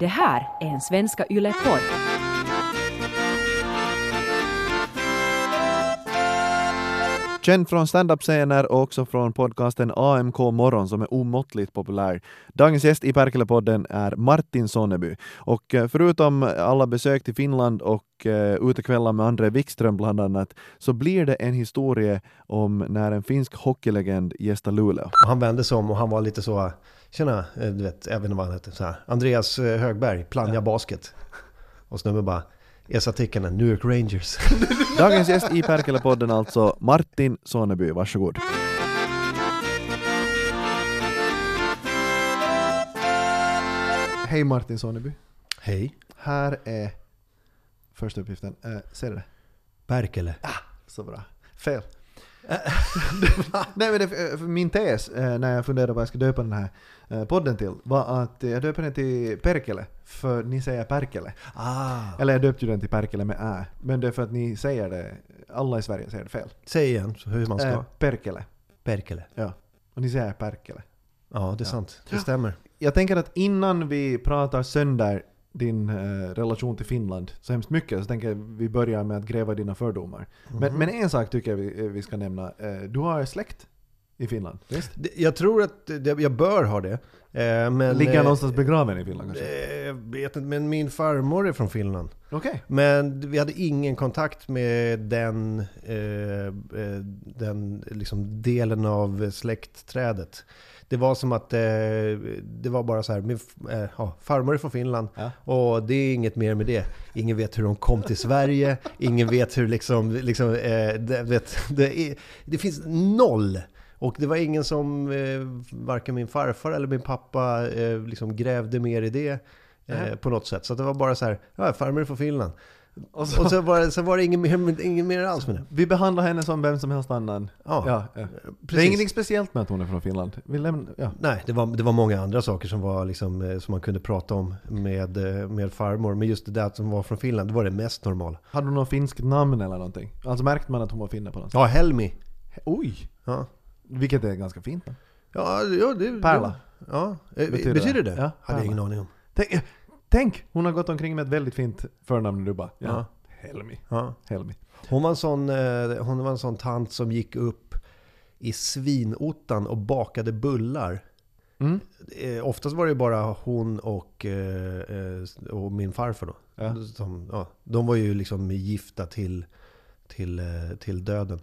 Det här är en Svenska Yle-podd. Känd från standup-scener och också från podcasten AMK Morgon som är omåttligt populär. Dagens gäst i Perkele-podden är Martin Sonneby. Och eh, förutom alla besök till Finland och uh, utekvällar med André Wikström bland annat, så blir det en historia om när en finsk hockeylegend gästar Luleå. Han vände sig om och han var lite så, tjena, eh, du vet, jag vet inte vad han hette, så här, Andreas eh, Högberg, Plannja Basket. Och snubben bara, Esa Tikkanen, New York Rangers. Dagens gäst i Perkele-podden alltså Martin Sonneby, varsågod. Hej Martin Sonneby. Hej. Här är första uppgiften. Eh, ser du det? Perkele. Så bra. Fel. Nej men det, för min tes eh, när jag funderade på vad jag ska döpa den här eh, podden till var att jag döper den till Perkele, för ni säger Perkele. Ah. Eller jag döpte ju den till Perkele med Ä, men det är för att ni säger det, alla i Sverige säger det fel. Säg igen hur man ska. Eh, Perkele, Perkele. ja. Och ni säger Perkele. Ja, det är sant. Det stämmer. Jag tänker att innan vi pratar sönder din eh, relation till Finland så hemskt mycket så tänker jag vi börjar med att gräva dina fördomar. Men, men en sak tycker jag vi, vi ska nämna. Eh, du har släkt i Finland, visst? Jag tror att jag bör ha det. Eh, Men, Ligger han eh, någonstans begraven i Finland kanske? eh, Jag vet inte, men min farmor är från Finland. Okej. Men vi hade ingen kontakt med den, eh, eh, den liksom delen av släktträdet. Det var som att eh, det var bara så här, min eh, ja, farmor är från Finland Ja. och det är inget mer med det. Ingen vet hur de kom till Sverige, ingen vet hur liksom, liksom eh, det, vet, det, är, det finns noll. Och det var ingen som, eh, varken min farfar eller min pappa eh, liksom grävde mer i det. Eh, på något sätt. Så det var bara så här, ja, farmor är från Finland. Och Och så, så var det, så var det inget, mer, inget mer alls med det. vi behandlar henne som vem som helst annan. Ja, Ja, ja. Det är ingenting speciellt med att hon är från Finland. Vi lämnar, ja. Nej, det var, det var många andra saker som, var liksom, eh, som man kunde prata om med, eh, med farmor. Men just det där som var från Finland, det var det mest normala. Hade hon något finskt namn eller någonting? Alltså märkte man att hon var finne på något sätt? Ja, Helmi. Oj! Ja, Vilket är ganska fint namn. ja, ja det... Pärla. Ja, eh, Betyder betyder, det? det? Ja, Hade jag ingen aning om. Tänk, tänk! Hon har gått omkring med ett väldigt fint förnamn du bara ja. Ja. Helmi. Ja. Helmi. Hon, var en sån, eh, hon var en sån tant som gick upp i svinottan och bakade bullar. Mm. Eh, oftast var det bara hon och, eh, och min farfar då. Ja. Som, ja, de var ju liksom gifta till, till, till döden.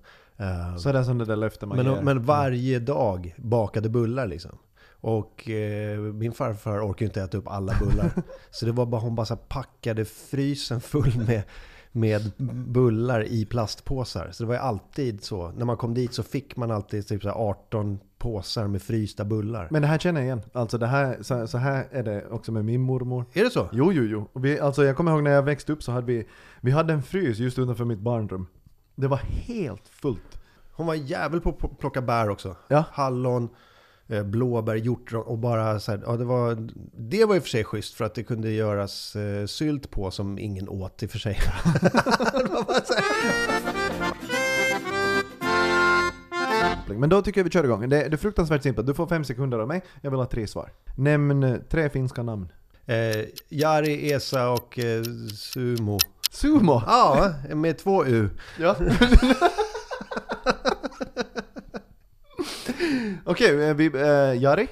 Så är det som det där löftet man ger. men, men varje dag bakade bullar liksom. Och eh, min farfar orkade inte äta upp alla bullar. så det var bara, hon bara packade frysen full med, med bullar i plastpåsar. Så det var ju alltid så. När man kom dit så fick man alltid typ så här 18 påsar med frysta bullar. Men det här känner jag igen. Alltså det här, så, så här är det också med min mormor. Är det så? Jo, jo, jo. Vi, alltså jag kommer ihåg när jag växte upp så hade vi, vi hade en frys just utanför mitt barnrum. Det var helt fullt. Hon var jävel på att plocka bär också. Ja. Hallon, blåbär, hjortron och bara så här, ja, det, var, det var i och för sig schysst för att det kunde göras eh, sylt på som ingen åt i och för sig. Men då tycker jag vi kör igång. Det, det är fruktansvärt simpelt. Du får fem sekunder av mig. Jag vill ha tre svar. Nämn eh, tre finska namn. eh, Jari, Esa och eh, Sumo. Sumo! Ja, med två U. Ja. Okej, eh, vi, eh, Jari?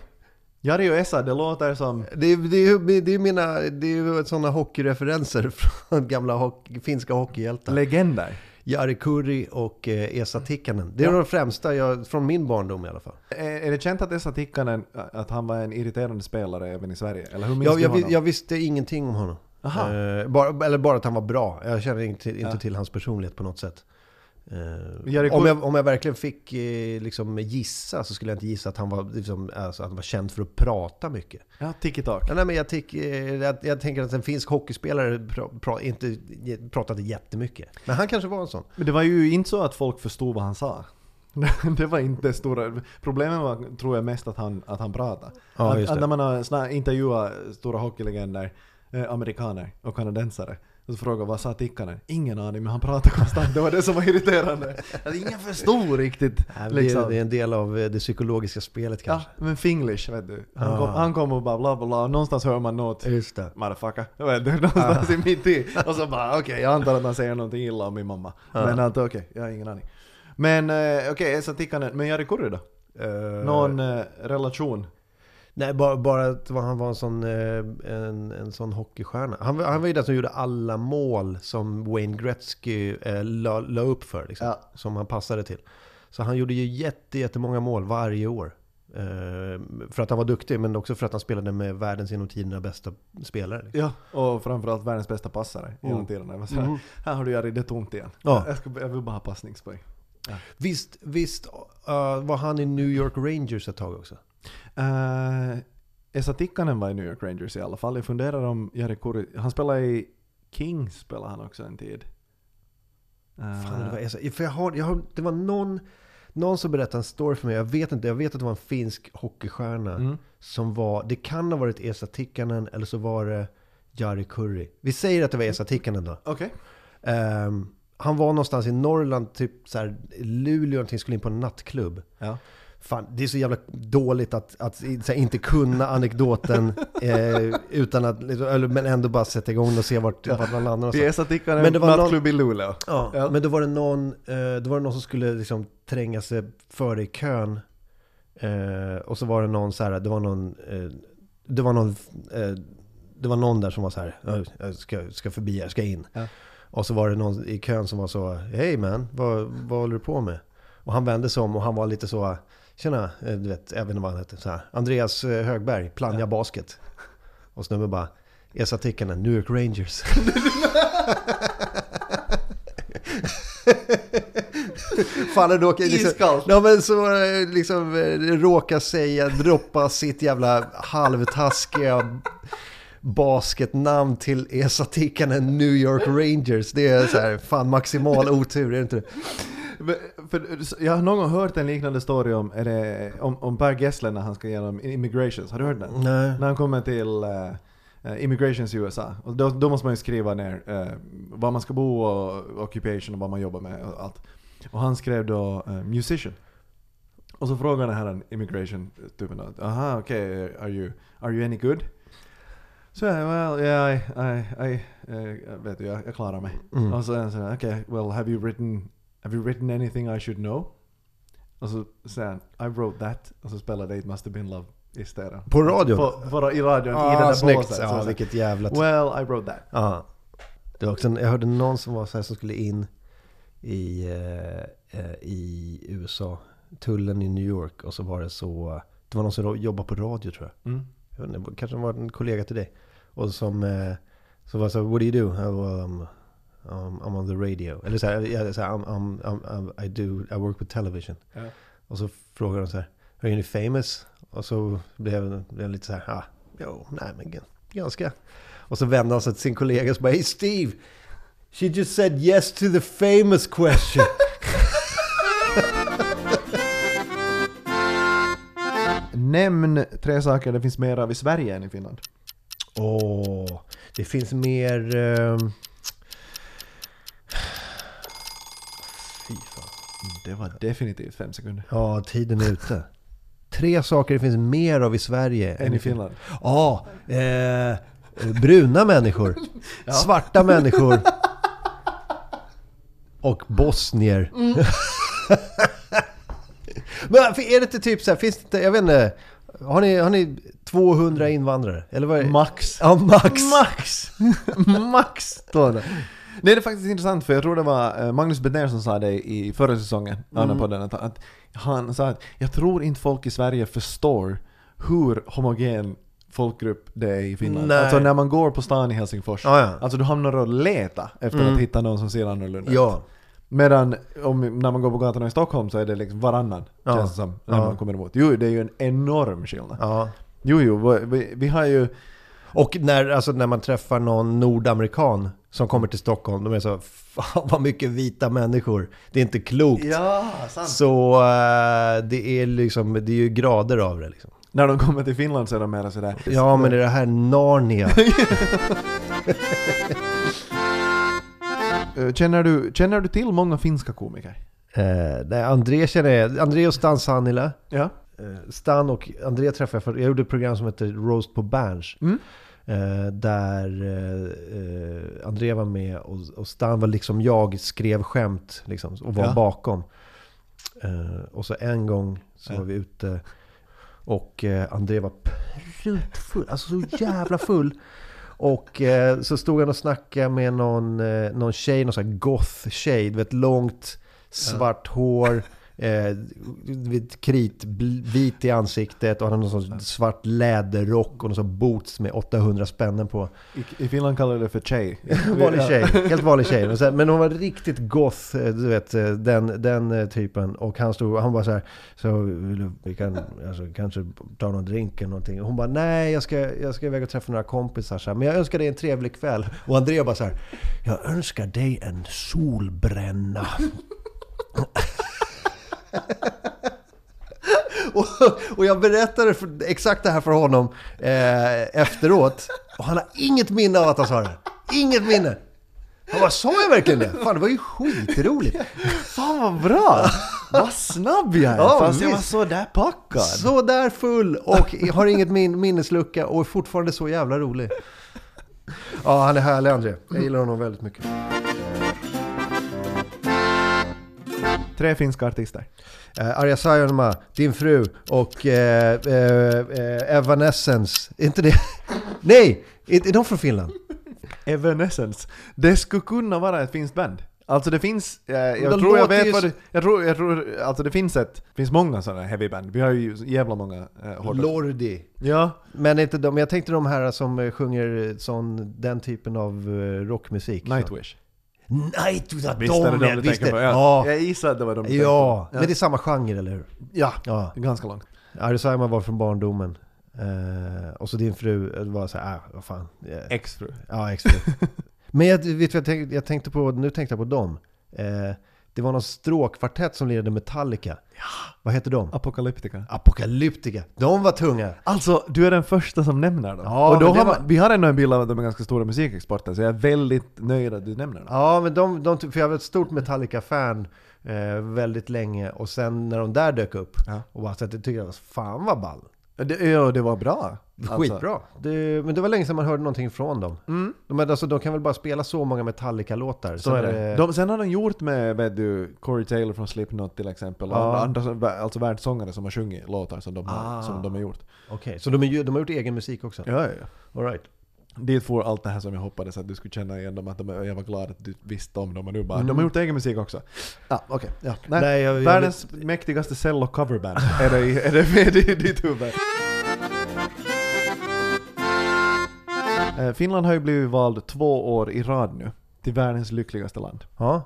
Jari och Essa, det låter som... Det, är- ju- det är mina, det är sådana hockeyreferenser från gamla hockey, finska hockeyhjältar. Legender. Jari Kurri och eh, Esa Tikkanen. Det är Ja. de främsta, jag, från min barndom i alla fall. Är, är det känt att Essa Tikkanen, att han var en irriterande spelare även i Sverige? Eller hur minns Jag, du jag, honom? jag visste ingenting om honom. Aha. Eh, bara, eller bara att han var bra. Jag känner inte, inte Ja. till hans personlighet på något sätt. Eh, Jari om, jag, om jag verkligen fick eh, liksom, gissa så skulle jag inte gissa att han var, liksom, alltså, att han var känd för att prata mycket. Ja, tiki-tak. Ja, nej, men jag, eh, jag, jag tänker att en finsk hockeyspelare pra, pra, inte pratade jättemycket. Men han kanske var en sån. Men det var ju inte så att folk förstod vad han sa. det var inte stora... Problemet var, tror jag, mest att han, att han pratade. Ja, att, att när man har intervjuat stora hockeylegender, eh, amerikaner och kanadensare, Och så frågade vad sa Tikkanen? Ingen aning, men han pratade konstant. Det var det som var irriterande. Att ingen förstod riktigt. Nej, det, liksom. är, det är en del av eh, det psykologiska spelet Ja, kanske. men finglish vet du. Han, Ah. kom, han kom och bara bla bla bla, någonstans hör man något. Just det. Motherfucker. Vet du, någonstans i mitt i. Och så bara okej, jag antar att han säger någonting illa om min mamma. Ja. Men okej, jag har ingen aning. Men eh, okej, Esa Tikkanen, men Jari Kurri då? Eh, Någon eh, relation? Nej, bara, bara att han var en sån, eh, en, en sån hockeystjärna. Han, var- han var ju den som gjorde alla mål som Wayne Gretzky eh, la, la upp för. Liksom, Ja. Som han passade till. Så han gjorde ju jätte, jättemånga mål varje år. Eh, för att han var duktig, men också för att han spelade med världens genom tiderna bästa spelare. Liksom. Ja, och framförallt världens bästa passare genom Mm. tiderna. Så här, Mhm. Här har du Jari, det är tomt igen. Ja. Jag, ska, jag vill bara ha passningspoäng. Visst, visst eh, var han i New York Rangers ett tag också? Uh, Esa Tikkanen var i New York Rangers i alla fall. Jag funderar om Jari Kurri, han spelade i Kings spelade han också en tid. Eh, Fan, det, var, jag, för jag har, jag har, det var någon, någon som berättade en story för mig. Jag vet inte, jag vet att det var en finsk hockeystjärna. mm. Som var, det kan ha varit Esa Tikkanen eller så var det Jari Kurri. Vi säger att det var Esa Tikkanen då. Okej. Ehm, han var någonstans i Norrland, typ så här, Luleå någonting, skulle in på en nattklubb. Ja. Fan, det är så jävla dåligt att, att här, inte kunna anekdoten eh, utan att, eller, men ändå bara sätta igång och se vart, Ja. vart man landar. Tikkanen, Men det var nattklubb i Luleå. Ja, Ja. men då var det någon, eh, då var det någon som skulle liksom tränga sig före i kön. Eh, och så var det någon så här, det var någon, eh, det var någon, eh, det var någon där som var så här, "Ja, jag ska, ska förbi, jag ska in. Ja. Och så var det någon i kön som var så, hej man, vad, vad håller du på med? Och han vände sig om och han var lite så, tjena, eh, du vet, jag vet inte vad han hette, så här, Andreas eh, Högberg, Plannja Basket. Och snubben bara, Esa Tikkanen, New York Rangers. Faller då liksom, Iskallt. Ja men så eh, liksom råkar säga, droppa sitt jävla halvtaskiga basketnamn till Esa Tikkanen New York Rangers. Det är så här, fan maximal otur, är det inte det? För, jag har någon gång hört en liknande story om, är det, om, om Per Gessle när han ska igenom immigrations. Har du hört den? Nej. När han kommer till eh, immigrations i USA. Och då, då måste man ju skriva ner uh, var man ska bo och occupation och vad man jobbar med och allt. Och han skrev då eh, musician. Och så frågade den här immigration-typen aha okej, are, you, are you any good? Så jag, well yeah, I, I, I eh, vet du, jag, jag klarar mig. Mm. Och så är han sådär, okej, well have you written, have you written anything I should know? Och så säger han, I wrote that. Och så spelade It must have been love istället. På radion? På, på, I radion, i den Ah, där snyggt. båset. Ja, så- vilket jävla... Well, I wrote that. Ja. Det var också en, jag hörde någon som var så här som skulle in i, eh, eh, i USA. Tullen i New York. Och så var det så... Det var någon som jobbade på radio tror jag. Mm. jag vet inte, kanske var en kollega till dig. Och som... Eh, så var det så what do you do? Well, I'm, um, I'm on the radio. Eller så här, jag, så här I'm, I'm, I'm, I do, I work with television. Ja. Och så frågade de så här, are you famous? Och så blev jag lite så här, ah, jo, nej men ganska. Och så vände han sig till sin kollega och så bara, hey Steve! She just said yes to the famous question. Nämn tre saker det finns mer av i Sverige än i Finland. Åh, det finns mer... ehm, Det var definitivt fem sekunder. Ja, tiden är ute. Tre saker det finns mer av i Sverige än, i Finland. Ja, eh, bruna människor, ja. svarta människor och bosnier. Mm. Men är det inte typ så här, finns det inte, jag vet inte, har ni, har ni 200 invandrare? Eller vad är det? Max. Ja, max. Max! max! 200. Nej, det är faktiskt intressant för jag tror det var eh, Magnus Bednér som sa det i förra säsongen, mm. podden, att, att han sa att jag tror inte folk i Sverige förstår hur homogen folkgrupp det är i Finland. Nej. Alltså när man går på stan i Helsingfors, ah, ja. alltså du hamnar och letar efter mm. att hitta någon som ser annorlunda ut. Ja. Medan om, när man går på gatorna i Stockholm så är det liksom varannan, ja. känns det som, när ja. man kommer emot. Jo, det är ju en enorm skillnad. Ja. Jo, jo, vi, vi har ju och när, alltså, när man träffar någon nordamerikan som kommer till Stockholm, de är så, fan vad mycket vita människor. Det är inte klokt. Ja, sant. Så eh, det är liksom, det är ju grader av det liksom. När de kommer till Finland så är de mera sådär... Ja men är det här Narnia? Eh, Känner du, känner du till många finska komiker? Eh, nej, André känner jag. André och Stan Sannila. Ja. Eh, Stan och André träffade jag för, jag gjorde ett program som heter Roast på Berns. Mm. Eh, där eh, André var med och, Stan var liksom jag, skrev skämt liksom, och var Ja. bakom. Och så en gång så var vi ute och André var prutfull, alltså så jävla full. Och eh, så stod han och snackade med någon, eh, någon tjej, någon sån här goth-tjej. Du vet, långt svart hår, eh, kritvit i ansiktet och han hade någon sån svart läderrock och någon sån boots med 800 spännen på. I, I Finland kallar vi det för tjej. Vanlig tjej, helt vanlig tjej. Men sen- Men hon var riktigt goth, eh, du vet, eh, den, den eh, typen. Och han stod, han bara så här, så vill du- vi kan alltså, kanske ta någon drink eller någonting. Och hon bara, nej jag ska, jag ska iväg och träffa några kompisar så här, men jag önskar dig en trevlig kväll. Och Andrea bara så här, jag önskar dig en solbränna. och, och jag berättade för, exakt det här för honom eh, efteråt. Och han har inget minne av att han sa det. Inget minne. Han bara, sa jag verkligen det? Fan det var ju skitroligt. Fan vad bra! vad snabb jag är! Ja, fast jag var visst. så där packad. Så där full och har inget min minneslucka och är fortfarande så jävla rolig. Ja, han är härlig André. Jag gillar honom väldigt mycket. Tre finska artister. Eh, Arja Saijonmaa, din fru och eh, eh, eh, Evanescence. Inte det? Nej! Är, de från Finland? Evanescence. Det skulle kunna vara ett finskt band. Alltså det finns, eh, jag De tror jag vet vad det, jag tror, jag tror, alltså det finns ett, finns många sådana heavyband. Vi har ju jävla många eh. Lordi. Ja, Men inte de, jag tänkte de här som sjunger sån, den typen av rockmusik. Nightwish. Nightwish, ja, Visst är det de, de ja, du visst tänker på? Ja. Ja, Jag gissar att det var de du ja. tänkte på. men det är samma genre eller hur? Ja, Ja. ganska långt. Arja Saijonmaa var från barndomen. Eh, och så din fru eh, var så här, ah, vad fan. Eh, Ex-fru. Ja, exfru. Men jag, vet du vad jag tänkte, jag tänkte på, nu tänkte jag på dem. Eh, det var någon stråkkvartett som lirade Metallica. Ja. Vad heter de? Apocalyptica. Apocalyptica. De var tunga. Alltså, du är den första som nämner dem. Ja, och då har man, vi har ändå en bild av att de är ganska stora musikexporter, så jag är väldigt nöjd att du nämner dem. Ja, men de, de, för jag var ett stort Metallica-fan eh, väldigt länge. Och sen när de där dök upp, Ja. och bara så att jag tyckte var fan vad ball. Det, ja, det var bra. Alltså. Skitbra. Det, men det var länge sedan man hörde någonting från dem. Mm. De, alltså, de kan väl bara spela så många Metallica-låtar. Så Sen är det. De, sen har de gjort med, vet du, Corey Taylor från Slipknot till exempel, och Ja. andra, alltså världssångare som har sjungit låtar som de har, Ah. som de har gjort. Okej, så de, är, de har gjort egen musik också? Ja, ja, ja. All right. Dit får allt det här som jag hoppades att du skulle känna igen dem, att de, jag var glad att du visste om dem och nu bara, Mm. de har gjort egen musik också. Ja, okej. Ja. Nej. Nej, jag, jag Världens mäktigaste cello coverband, är det, är det med i ditt huvud? Eh, Finland har ju blivit vald två år i rad nu till världens lyckligaste land. Ja.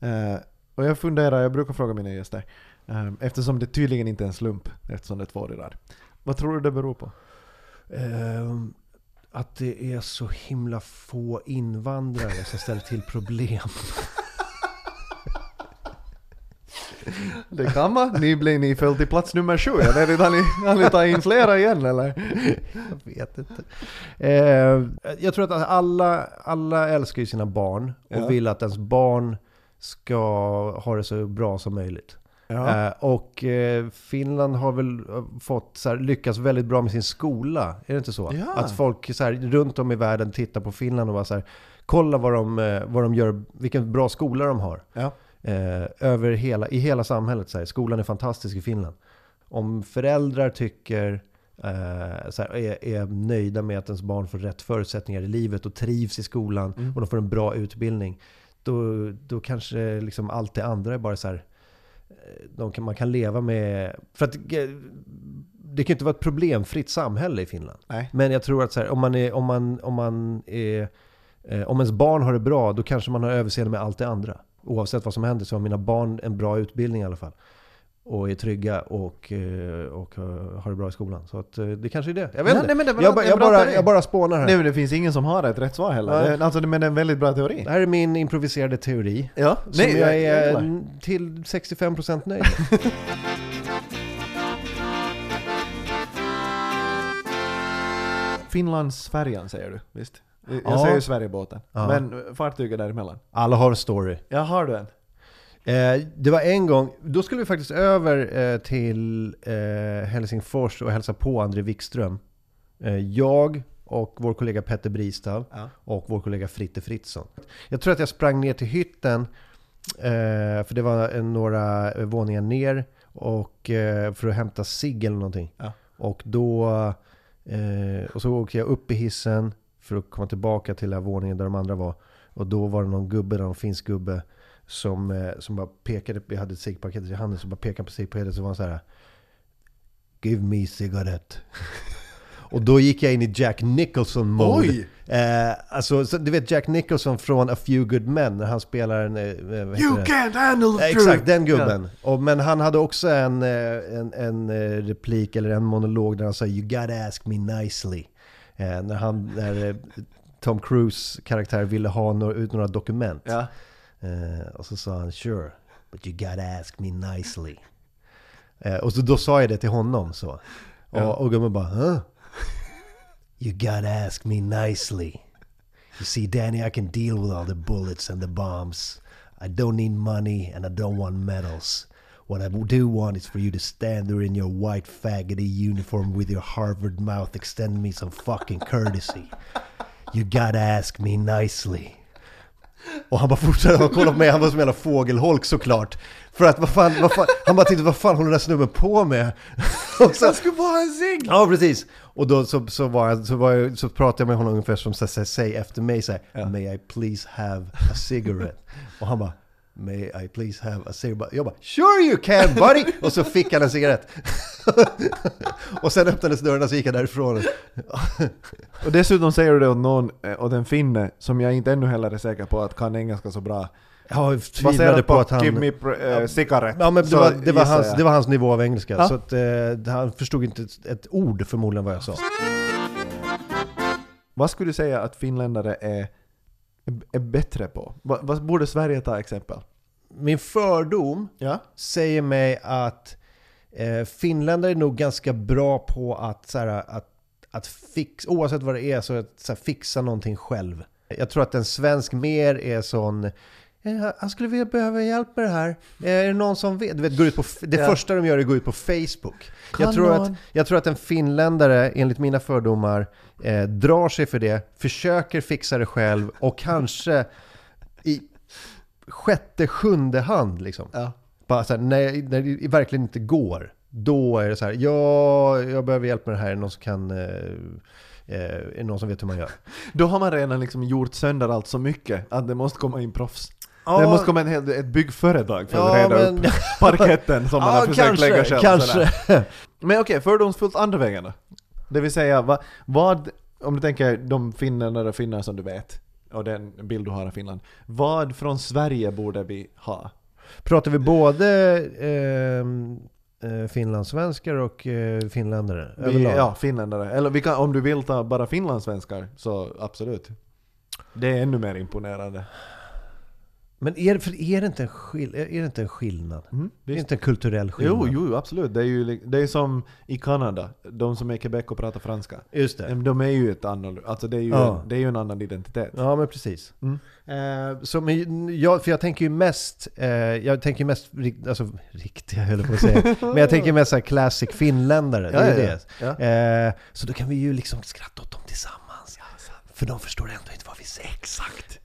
Eh, och jag funderar, jag brukar fråga mina gäster, eh, eftersom det tydligen inte är en slump, eftersom det är två år i rad. Vad tror du det beror på? Ehm, att det är så himla få invandrare som ställer till problem. Det kan man. Ni, blir, ni föll till plats nummer sju. Jag vet inte, har ni, har ni tagit in flera igen eller? Jag vet inte. Ehm, jag tror att alla, alla älskar ju sina barn och Ja. vill att ens barn ska ha det så bra som möjligt. Ja. Eh, och eh, Finland har väl eh, fått så här, lyckats väldigt bra med sin skola. Är det inte så? Ja. Att folk så här, runt om i världen tittar på Finland och bara så här, kolla vad de, vad de gör, vilken bra skola de har. Ja. Över hela, I hela samhället. Så skolan är fantastisk i Finland. Om föräldrar tycker så här, är, är nöjda med att ens barn får rätt förutsättningar i livet och trivs i skolan Mm. och de får en bra utbildning. Då, då kanske liksom allt det andra är bara så här, de kan, man kan leva med... För att eh, det kan ju inte vara ett problemfritt samhälle i Finland. Nej. Men jag tror att så här, om man är, om man, om man är, eh, om ens barn har det bra, då kanske man har överseende med allt det andra. Oavsett vad som händer så har mina barn en bra utbildning i alla fall. Och är trygga och, eh, och eh, har det bra i skolan. Så att eh, det kanske är det. Jag vet Ja, inte. nej, men jag, ba- jag, bara, jag bara spånar här. Nej men det finns ingen som har ett rätt svar heller. Nej. Det, alltså, men det är en väldigt bra teori. Det här är min improviserade teori. Ja, Som jag är n- till 65% nöjd med. Finlandsfärjan säger du, visst? Jag Ja. säger ju Sverigebåten. Ja. Men fartyget däremellan. Alla har en story. Jag har du en? Eh, det var en gång, då skulle vi faktiskt över eh, till eh, Helsingfors och hälsa på André Wikström. Eh, jag och vår kollega Petter Bristav Ja. och vår kollega Fritte Fritzson. Jag tror att jag sprang ner till hytten, eh, för det var några eh, våningar ner, och, för att hämta cigg eller någonting. Ja. Och då och så åkte jag upp i hissen för att komma tillbaka till den här våningen där de andra var. Och då var det någon gubbe, någon finsk gubbe, som, eh, som bara pekade, vi hade ett ciggpaket i handen, så bara pekade på ciggpaketet så var han så här. Give me cigarette. Och då gick jag in i Jack Nicholson-mode. Oj! Eh, alltså, så, du vet Jack Nicholson från A Few Good Men, när han spelar en... Eh, heter You det? can't handle the Eh! Exakt, den gubben. Och, men han hade också en, eh, en, en eh, replik, eller en monolog där han sa You gotta ask me nicely. Eh, när han, när eh, Tom Cruise karaktär ville ha no, ut några dokument. Ja. Eh, och så sa han Sure, but you gotta ask me nicely. Eh, och så, då sa jag det till honom så. Och, Ja. och bara huh? You gotta ask me nicely. You see Danny, I can deal with all the bullets and the bombs. I don't need money and I don't want medals. What I do want is for you to stand there in your white faggoty uniform with your Harvard mouth extend me some fucking courtesy. You gotta ask me nicely. Och han bara fortsatte att kolla på mig, han var som en jävla fågelholk såklart. För att vad fan, vad fan, han bara tänkte vad fan håller den där snubben på med? Och så, Jag skulle bara ha en cigg! ja precis! Och då så, så, var jag, så, var jag, så pratade jag med honom ungefär som säg efter mig så här, Ja. May I please have a cigarette? Och han bara May I please have a cigarette? Jag bara Sure you can buddy! Och så fick han en cigarett. och sen öppnades dörren och så gick jag därifrån. Och dessutom säger du det åt någon, eh, åt en finne, som jag inte ännu heller är säker på att kan engelska så bra. Jag tvivlade Baserat på att han... Give me eh, cigarette. Ja men det var, det, var hans, jag. det var hans nivå av engelska. Ja. Så att, eh, han förstod inte ett, ett ord förmodligen vad jag sa. Vad skulle du säga att finländare är, är bättre på? Vad, vad borde Sverige ta exempel? Min fördom Ja. säger mig att eh, finländare är nog ganska bra på att, så här, att, att fix, oavsett vad det är, så att så här, fixa någonting själv. Jag tror att en svensk mer är sån han skulle behöva hjälp med det här. Eh, Är det någon som vet? Du vet går ut på, det Ja. första de gör är att gå ut på Facebook. Jag tror, att, jag tror att en finländare, enligt mina fördomar, eh, drar sig för det, försöker fixa det själv och kanske i sjätte, sjunde hand liksom. Ja. Bara så här, när, när det verkligen inte går, då är det så här, ja, jag behöver hjälp med det här, är det någon som kan, eh, eh, är det någon som vet hur man gör? Då har man redan liksom gjort sönder allt så mycket att det måste komma in proffs. Ja. Det måste komma en hel, ett byggföretag för att Ja, reda men- upp parketten som man har försökt lägga själv. kanske. Men okej, fördomsfullt andra vägen då? Det vill säga, vad, vad om du tänker de finländare och finnar som du vet, och den bild du har av Finland. Vad från Sverige borde vi ha? Pratar vi både ehm, eh, finlandssvenskar och eh, finländare? Vi, överlag? ja, finländare. Eller vi kan, om du vill ta bara finlandssvenskar, så absolut. Det är ännu mer imponerande. Men är, för är, det inte en skill, är det inte en skillnad? Mm, Det är inte en kulturell skillnad? Jo, jo, absolut. Det är ju det är som i Kanada, de som är i Quebec och pratar franska. Just det. De är ju ett annorlunda, alltså det är ju, Ja. en, det är ju en annan identitet. Ja, men precis. Mm. Eh, så, men jag, för jag tänker ju mest, eh, jag tänker mest, alltså riktiga höll jag på att säga, men jag tänker mest så här classic finländare, det är ju det. Ja. Eh, så då kan vi ju liksom skratta åt dem tillsammans. För de förstår ändå inte vad vi säger. Exakt.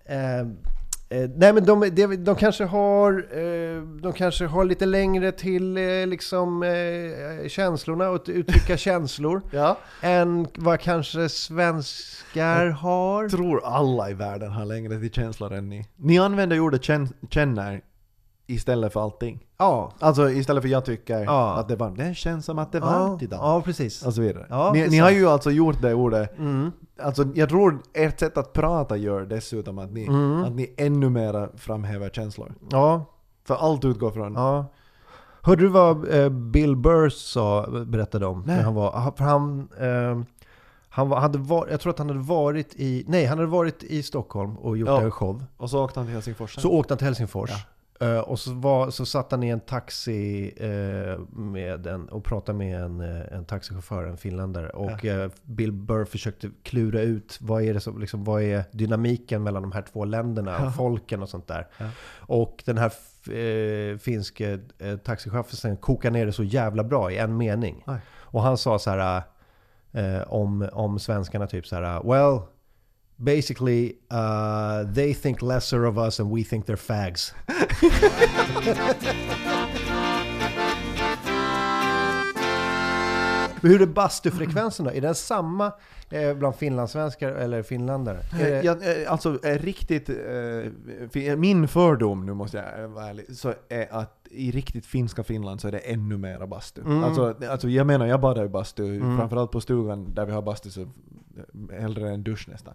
Eh, nej men de, de, de, kanske har, eh, de kanske har lite längre till eh, liksom, eh, känslorna och uttrycka känslor ja. än vad kanske svenskar har. Jag tror alla i världen har längre till känslor än ni. Ni använder ju ordet känn, känner istället för allting. Ja, Alltså istället för jag tycker Ja. att det är varmt. Det känns som att det är ja, varmt idag. ja precis. Och så vidare. Ja, ni ni har ju alltså gjort det ordet Mm. Alltså jag tror ert sätt att prata gör dessutom att ni, Mm. att ni ännu mera framhäver känslor. Ja, För allt utgår från... ja. Hörde du vad eh, Bill Burr sa, berättade om? Nej. När han var, för han, eh, han var, hade var, jag tror att han hade varit i, nej han hade varit i Stockholm och gjort Ja. en show. Och så åkte han till Helsingfors sen. Så åkte han till Helsingfors. Ja. Eh, och så, var, så satt han i en taxi eh, med en, och pratade med en, eh, en taxichaufför, en finländare. Och eh, Bill Burr försökte klura ut vad är, det som, liksom, vad är dynamiken mellan de här två länderna och folken och sånt där. Ja. Och den här eh, finske eh, taxichauffören kokade ner det så jävla bra i en mening. Oj. Och han sa så här om, om svenskarna typ så här, well, basically uh, they think lesser of us and we think they're fags. Hur är bastufrekvensen då? Är den samma eh, bland finlandssvenskar eller finländare? Är det, Ja, eh, alltså eh, riktigt, eh, min fördom, nu måste jag eh, vara ärlig, så är att i riktigt finska Finland så är det ännu mera bastu. Mm. Alltså, alltså jag menar, jag badar i bastu, Mm. framförallt på stugan där vi har bastu så eh, hellre en dusch nästan.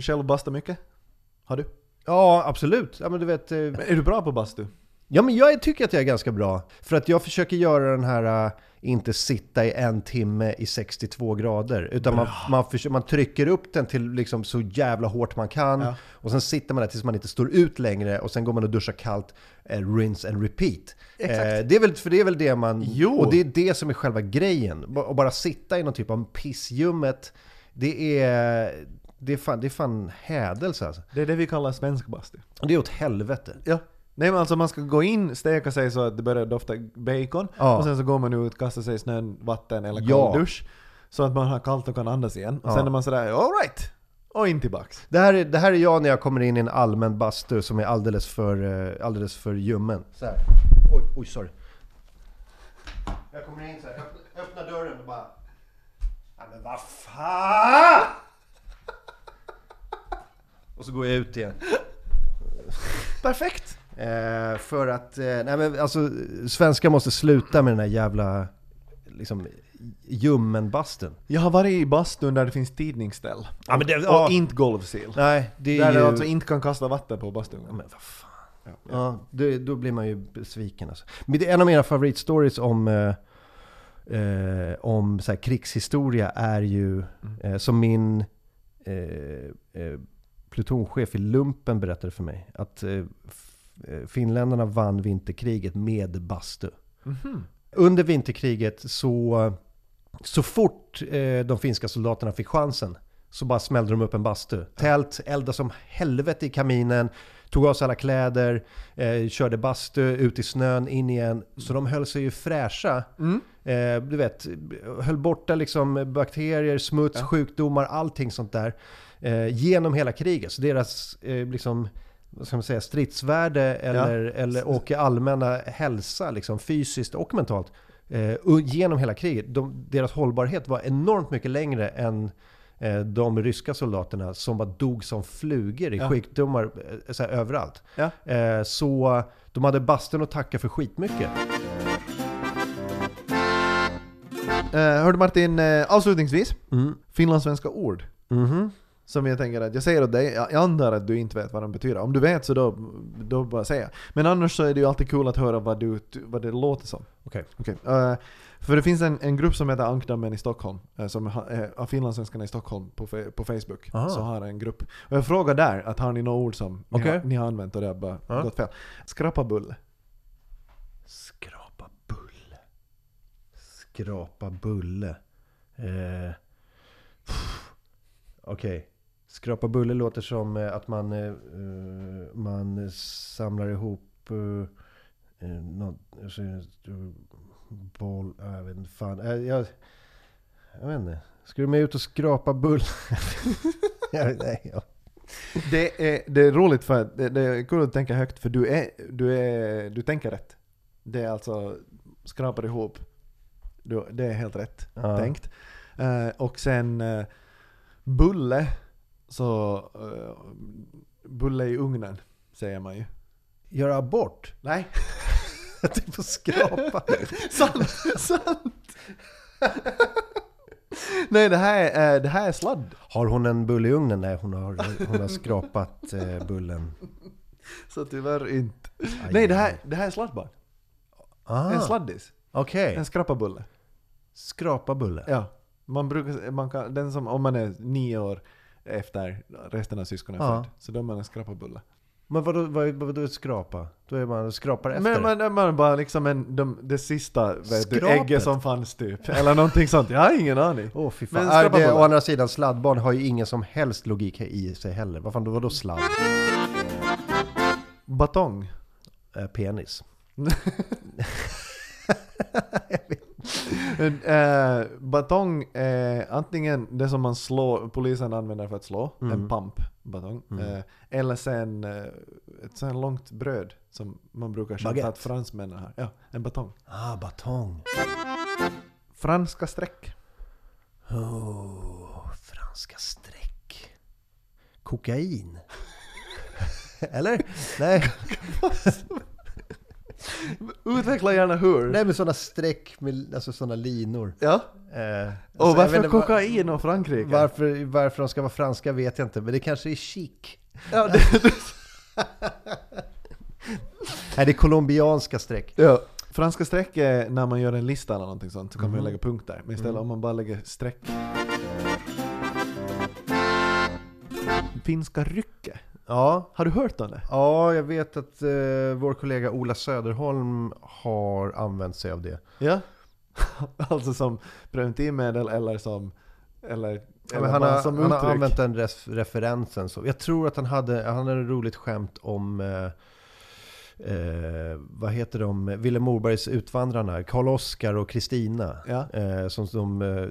Själv basta mycket? Har du? ja, absolut. Ja, men du vet, eh, Är du bra på bastu? Ja, men jag tycker att jag är ganska bra. För att jag försöker göra den här, äh, inte sitta i en timme i 62 grader. Utan man, man, försöker, man trycker upp den till liksom så jävla hårt man kan. Ja. Och sen sitter man där tills man inte står ut längre. Och sen går man och duschar kallt. Eh, rinse and repeat. Exakt. Eh, det är väl, för det är väl det man... Jo. Och det är det som är själva grejen. Och bara sitta i någon typ av pissljummet. Det är... Det är fan, det är fan hädelse alltså. Det är det vi kallar svensk bastu. Det är åt helvete. Ja. Nej men alltså man ska gå in, steka sig så att det börjar dofta bacon, Ja. och sen så går man ut, kastar sig i snön, vatten eller kall Ja. dusch. Så att man har kallt och kan andas igen. Och Ja. sen är man sådär alright! Och in tillbaks. Det här, är, det här är jag när jag kommer in i en allmän bastu som är alldeles för, eh, alldeles för ljummen. Så här. Oj, oj, sorry. Jag kommer in så här, öppna, öppna dörren och bara... Nej men vad fan! Och så går jag ut igen. Perfekt! Eh, för att, eh, nej men alltså, svenskar måste sluta med den här jävla, liksom, ljummen-bastun. Jag har varit i bastun där det finns tidningsställ. Ja, men det- och ja. inte golvsil. Nej, det är Där ju... du alltså inte kan kasta vatten på Ja, bastun. men vad fan. Ja, Ja, det, då blir man ju besviken alltså. Men det en av mina favoritstories om, eh, eh, om så här, krigshistoria är ju, eh, som min eh, eh, plutonchef i lumpen berättade för mig, att eh, eh, finländarna vann vinterkriget med bastu. Mhm. Under vinterkriget så, så fort eh, de finska soldaterna fick chansen så bara smällde de upp en bastu. Tält, elda som helvete i kaminen, tog av sig alla kläder, eh, körde bastu ut i snön, in igen. Så de höll sig ju fräscha. Mm. Eh, du vet, höll borta liksom bakterier, smuts, Ja. sjukdomar, allting sånt där. Eh, genom hela kriget. Så deras eh, liksom, ska man säga, stridsvärde eller, eller, och allmänna hälsa, liksom, fysiskt och mentalt, eh, genom hela kriget, de, deras hållbarhet var enormt mycket längre än eh, de ryska soldaterna som bara dog som flugor i Ja. sjukdomar så här, överallt. Ja. Så de hade bastun att tacka för skitmycket. Eh, hörde Martin, eh, avslutningsvis, Mm. finlandssvenska ord. Mhm. Som jag tänker att jag säger åt dig, jag antar att du inte vet vad de betyder. Om du vet så då, då bara säga. Men annars så är det ju alltid kul att höra vad, du, vad det låter som. Okej. Okej. eh, för det finns en, en grupp som heter Ankdammen i Stockholm, eh, som ha- är av finlandssvenskarna i Stockholm på, fe- på Facebook. Aha. Så har en grupp. Och jag frågar där, att har ni några ord som ni, Okej. har, ni har använt och det har bara Ja. gått fel? Skrappabulle. Skrapa bulle. Skrapa bulle. Eh, Okej. Skrapa bulle låter som eh, att man, eh, eh, man samlar ihop eh, eh, något, alltså, boll, jag vet inte fan. Eh, jag, jag vet inte. Ska du med ut och skrapa bulle? Jag- Nej, ja. Det är, det är roligt för det, det är kul att tänka högt för du, är, du, är, du tänker rätt. Det är alltså skrapar ihop. Det är helt rätt Ja. tänkt. Eh, och sen eh, bulle, så eh, bulle i ugnen säger man ju. Göra abort? Nej, Typ att skrapa? sant! sant! Nej det här, är, det här är sladd. Har hon en bulle i ugnen? Nej, hon har, hon har skrapat bullen. Så tyvärr inte. Aj, Nej det här, det här är sladdbar. Ah, En sladdis. Okej, En skrappabulle. Skrapa bulle. Ja. Man brukar, man kan, den som, om man är nio år efter resten av syskonen är Ja. född, så då är man en skrappabulle. Men vadå, vad, vadå skrapa? Då är man skrapar efter? Men man, man bara liksom en, de, det sista vet du, ägget som fanns typ. Eller någonting sånt. Jag har ingen aning. Åh fy Men fan. Nej, skrapa det, å andra sidan, sladdbarn har ju ingen som helst logik i sig heller. Vad fan, då vadå sladd? Batong. Eh, penis. Eh, batong är antingen det som man slår, polisen använder för att slå, en Mm. pump batong. Mm. Eh, eller sen eh, ett sånt långt bröd som man brukar skämta att fransmännen har. Ja, en batong. Ah, batong. Franska streck. Oh, franska streck. Kokain. Eller? Nej, Utveckla gärna hur. nej men sådana streck med alltså sådana linor. Ja. Eh, Och alltså, jag vet varför kokain och Frankrike? Varför, varför de ska vara franska vet jag inte, men det kanske är chic. Ja, det, Nej, det är colombianska streck. ja. Franska streck är när man gör en lista eller någonting sånt, så kan man Mhm. lägga punkter. Men istället Mm. om man bara lägger streck. Finska rycke. Ja, Har du hört om det? ja jag vet att eh, vår kollega Ola Söderholm har använt sig av det. Ja. alltså som preventivmedel eller som... Eller, Ja, eller han, har, som han har använt den res- referensen. Så. Jag tror att han hade, han hade ett roligt skämt om eh, eh, vad heter de, Ville Morbergs Utvandrarna, Karl Oskar och Kristina. Ja. Eh, som, som, eh,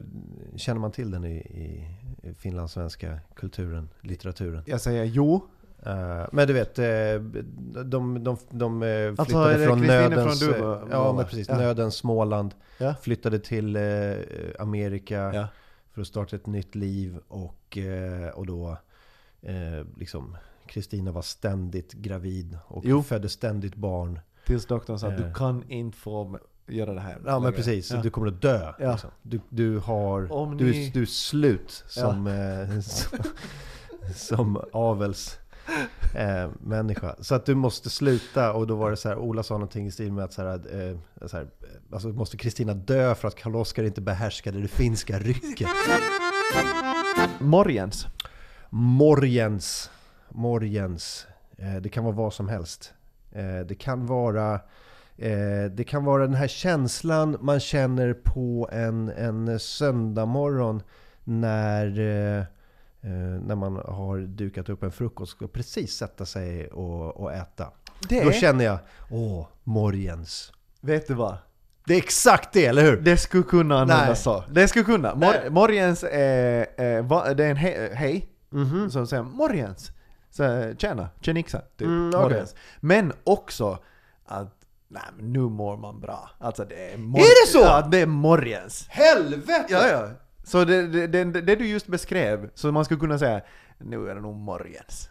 känner man till den i, i i finlandssvenska kulturen, litteraturen? Jag säger jo. Eh, men du vet, eh, de, de, de eh, flyttade Alltså, från nödens... från eh, ja, men precis. Ja. Nödens Småland. Ja. Flyttade till Amerika Ja. för att starta ett nytt liv. Och, och då, liksom, Kristina var ständigt gravid och Jo. födde ständigt barn. Tills doktorn sa att du kan inte få göra det här. Ja men precis, Ja. du kommer att dö. Ja. Liksom. Du, du, har, du, ni- är, du är slut som, eh, som, som avels eh, människa. Så att du måste sluta och då var det så här, Ola sa någonting i stil med att så här, eh, så här, alltså måste Kristina dö för att Karl Oskar inte behärskade det finska rycket. Morgens. Morgens, morgens, eh, det kan vara vad som helst. Eh, det kan vara eh, det kan vara den här känslan man känner på en, en söndagmorgon när, eh, eh, när man har dukat upp en frukost och precis sätta sig och, och äta. Det Då känner jag, åh, morgens. Vet du vad? Det är exakt det, eller hur? Det skulle kunna användas så. Det skulle kunna. Mor- morgens är, är, det är en he- hej. Mhm. Så säger man morgens. Så, tjena, tjenixa. Typ. Mm, okej. morgens. Men också att Nej men nu mår man bra. Alltså det är Är det så? Ja, det är morgens. Helvete! Ja, ja. Så det, det, det, det du just beskrev, så man skulle kunna säga nu är det nog morgens.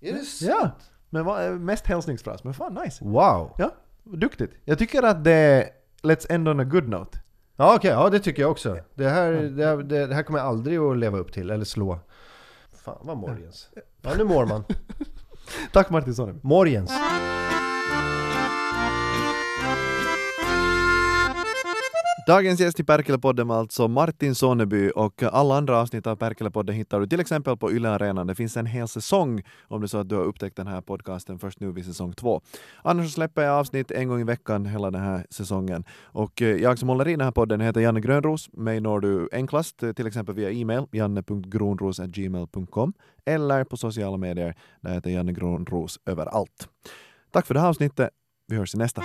Är det så? Ja, men vad, mest hälsningsfras, men fan nice. Wow! Ja, duktigt. Jag tycker att det Let's end on a good note. Ja okej, ja det tycker jag också. Det här, det, här, det, här kommer jag aldrig att leva upp till, eller slå. Fan vad morgens. Ja nu mår man. Tack Martin Sonneby. Morgens. Dagens gäst i Perkelepodden var alltså Martin Sonneby och alla andra avsnitt av Perkelepodden hittar du till exempel på Yle Arenan. Det finns en hel säsong om det är så att du har upptäckt den här podcasten först nu vid säsong två. Annars så släpper jag avsnitt en gång i veckan hela den här säsongen. Och eh, jag som håller i den här podden heter Janne Grönros. Mig når du enklast eh, till exempel via e-mail janne.gronros.gmail.com eller på sociala medier där heter Janne Grönros överallt. Tack för det här avsnittet. Vi hörs i nästa.